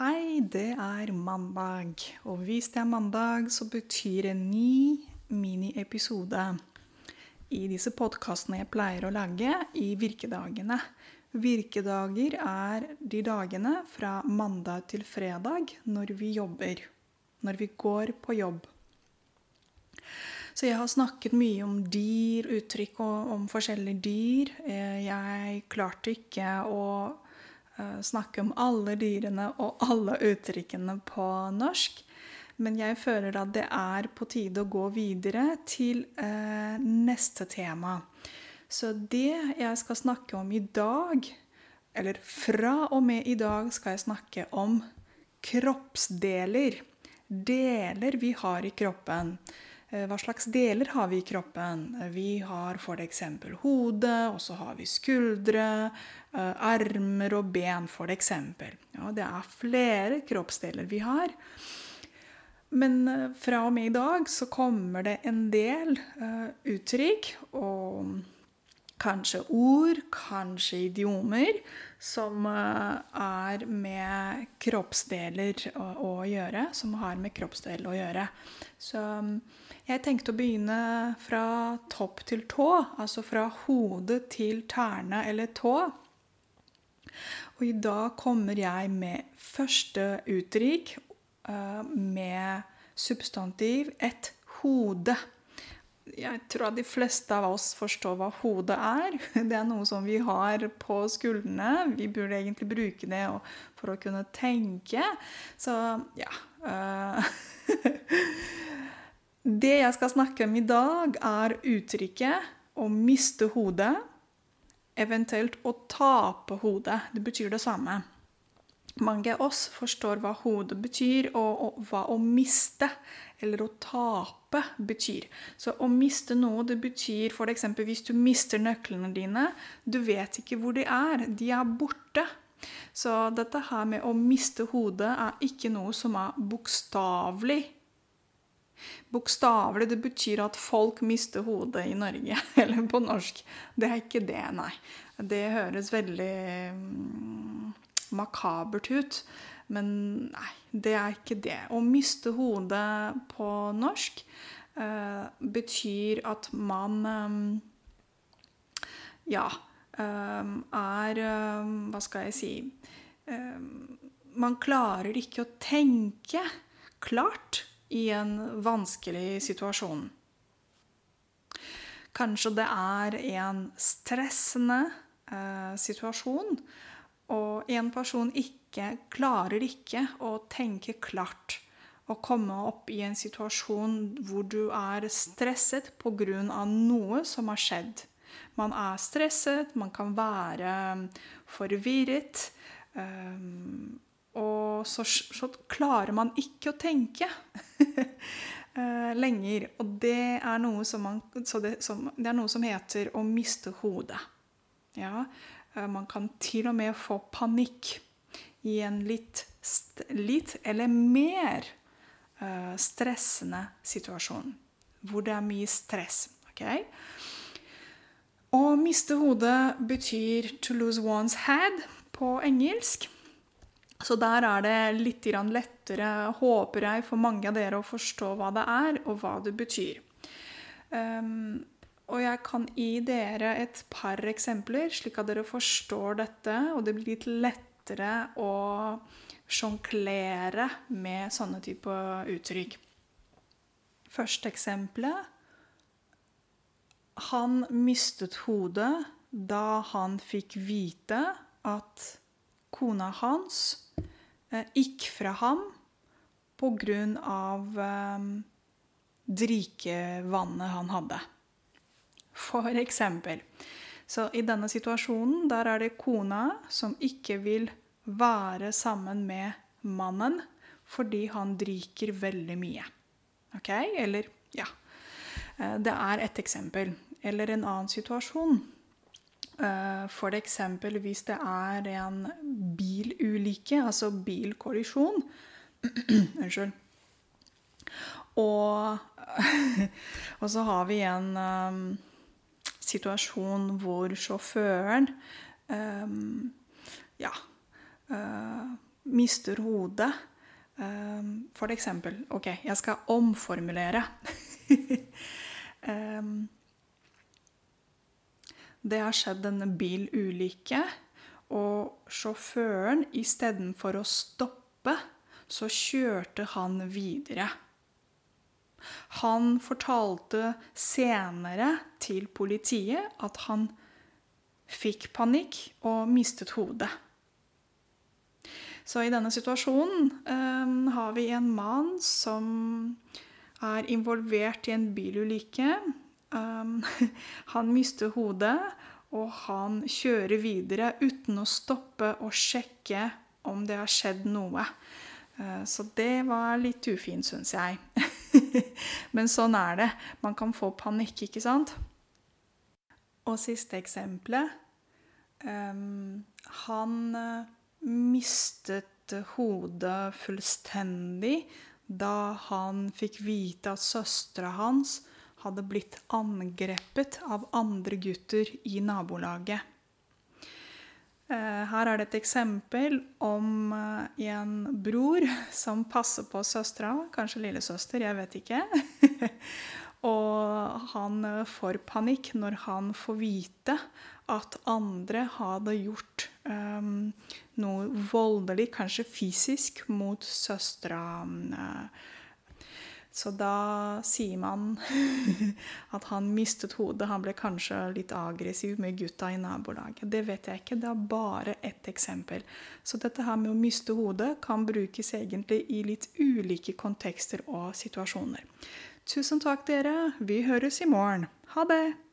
Hei, det er mandag. Og hvis det er mandag, så betyr en ny miniepisode i disse podkastene jeg pleier å lage i virkedagene. Virkedager er de dagene fra mandag til fredag når vi jobber. Når vi går på jobb. Så jeg har snakket mye om dyr, uttrykk og om forskjellige dyr. Eh, jeg klarte ikke å snakke om alle dyrene og alle uttrykkene på norsk. Men jeg føler at det er på tide å gå videre til eh, neste tema. Så det jeg skal snakke om i dag, eller fra og med i dag, skal jeg snakke om kroppsdeler. Deler vi har i kroppen. Eh, hva slags deler har vi i kroppen? Eh, vi har f.eks. hodet, og så har vi skuldre, eh, armer og ben, f.eks. Ja, det er flere kroppsdeler vi har. Men fra og med i dag så kommer det en del uttrykk og kanskje ord, kanskje idiomer, som er med kroppsdeler å, å, gjøre. Som har med kroppsdeler å gjøre. Så jeg tenkte å begynne fra topp til tå, altså fra hode til tærne eller tå. Og i dag kommer jeg med første uttrykk uh, med substantiv et hode. Jeg tror at de fleste av oss forstår hva hodet er. Det er noe som vi har på skuldrene. Vi burde egentlig bruke det for å kunne tenke. Så ja. Uh, Det jeg skal snakke om i dag, er uttrykket å miste hodet, eventuelt å tape hodet. Det betyr det samme. Mange av oss forstår hva hodet betyr, og, og hva å miste eller å tape betyr. Så å miste noe, det betyr f.eks. hvis du mister nøklene dine. Du vet ikke hvor de er. De er borte. Så dette her med å miste hodet er ikke noe som er bokstavelig Bokstavelig det betyr at folk mister hodet i Norge, eller på norsk. Det er ikke det, nei. Det høres veldig mm, makabert ut. Men nei, det er ikke det. Å miste hodet på norsk eh, betyr at man eh, Ja, eh, er eh, Hva skal jeg si eh, Man klarer ikke å tenke klart i en vanskelig situasjon. Kanskje det er en stressende eh, situasjon, og en person ikke klarer ikke å tenke klart og komme opp i en situasjon hvor du er stresset pga. noe som har skjedd. Man er stresset, man kan være forvirret. Um, og så, så, klarer man ikke å tenke eh, lenger. Og det er som, man, det, som, det er noe som heter å miste hodet. Ja, eh, man kan til og med få panikk i en litt, litt eller mer uh, stressende situasjon. Hvor det er mye stress. Okay? Å miste hodet betyr 'to lose one's head' på engelsk. Så der er det litt lettere, håper jeg, for mange av dere å forstå hva det er, og hva det betyr. Um, og jeg kan gi dere et par eksempler, slik at dere forstår dette, og det blir litt lettere å sjonglere med sånne type uttrykk. Første eksempelet Han mistet hodet da han fikk vite at kona hans Eh, gikk fra ham pga. Eh, drikevannet han hadde. For eksempel. Så i denne situasjonen der er det kona som ikke vil være sammen med mannen fordi han drikker veldig mye. Ok? Eller ja. Eh, det er et eksempel. Eller en annen situasjon. For F.eks. hvis det er en bilulykke, altså bilkollisjon. Unnskyld. Og, og, så har vi en um, situasjon hvor sjåføren um, ja, uh, mister hodet um, For eksempel Ok, jeg skal omformulere. um, det har skjedd en bilulykke, og sjåføren istedenfor å stoppe, så kjørte han videre. Han fortalte senere til politiet at han fikk panikk og mistet hodet. Så i denne situasjonen eh, har vi en mann som er involvert i en bilulykke. Um, han mister hodet, og han kjører videre uten å stoppe og sjekke om det har skjedd noe. Uh, så det var litt ufint, syns jeg. Men sånn er det. Man kan få panikk, ikke sant? Og siste eksempelet um, Han uh, mistet hodet fullstendig da han fikk vite at søstera hans hadde blitt angrepet av andre gutter i nabolaget. Eh, her er det et eksempel om eh, en bror som passer på søstera, kanskje lillesøster, jeg vet ikke. Og han eh, får panikk når han får vite at andre hadde gjort um, noe voldelig, kanskje fysisk, mot søstera. Uh, så da sier man at han mistet hodet. Han ble kanskje litt aggressiv med gutta i nabolaget. Det vet jeg ikke. Det er bare ett eksempel. Så dette her med å miste hodet kan brukes egentlig i litt ulike kontekster og situasjoner. Tusen takk, dere. Vi høres i morgen. Ha det!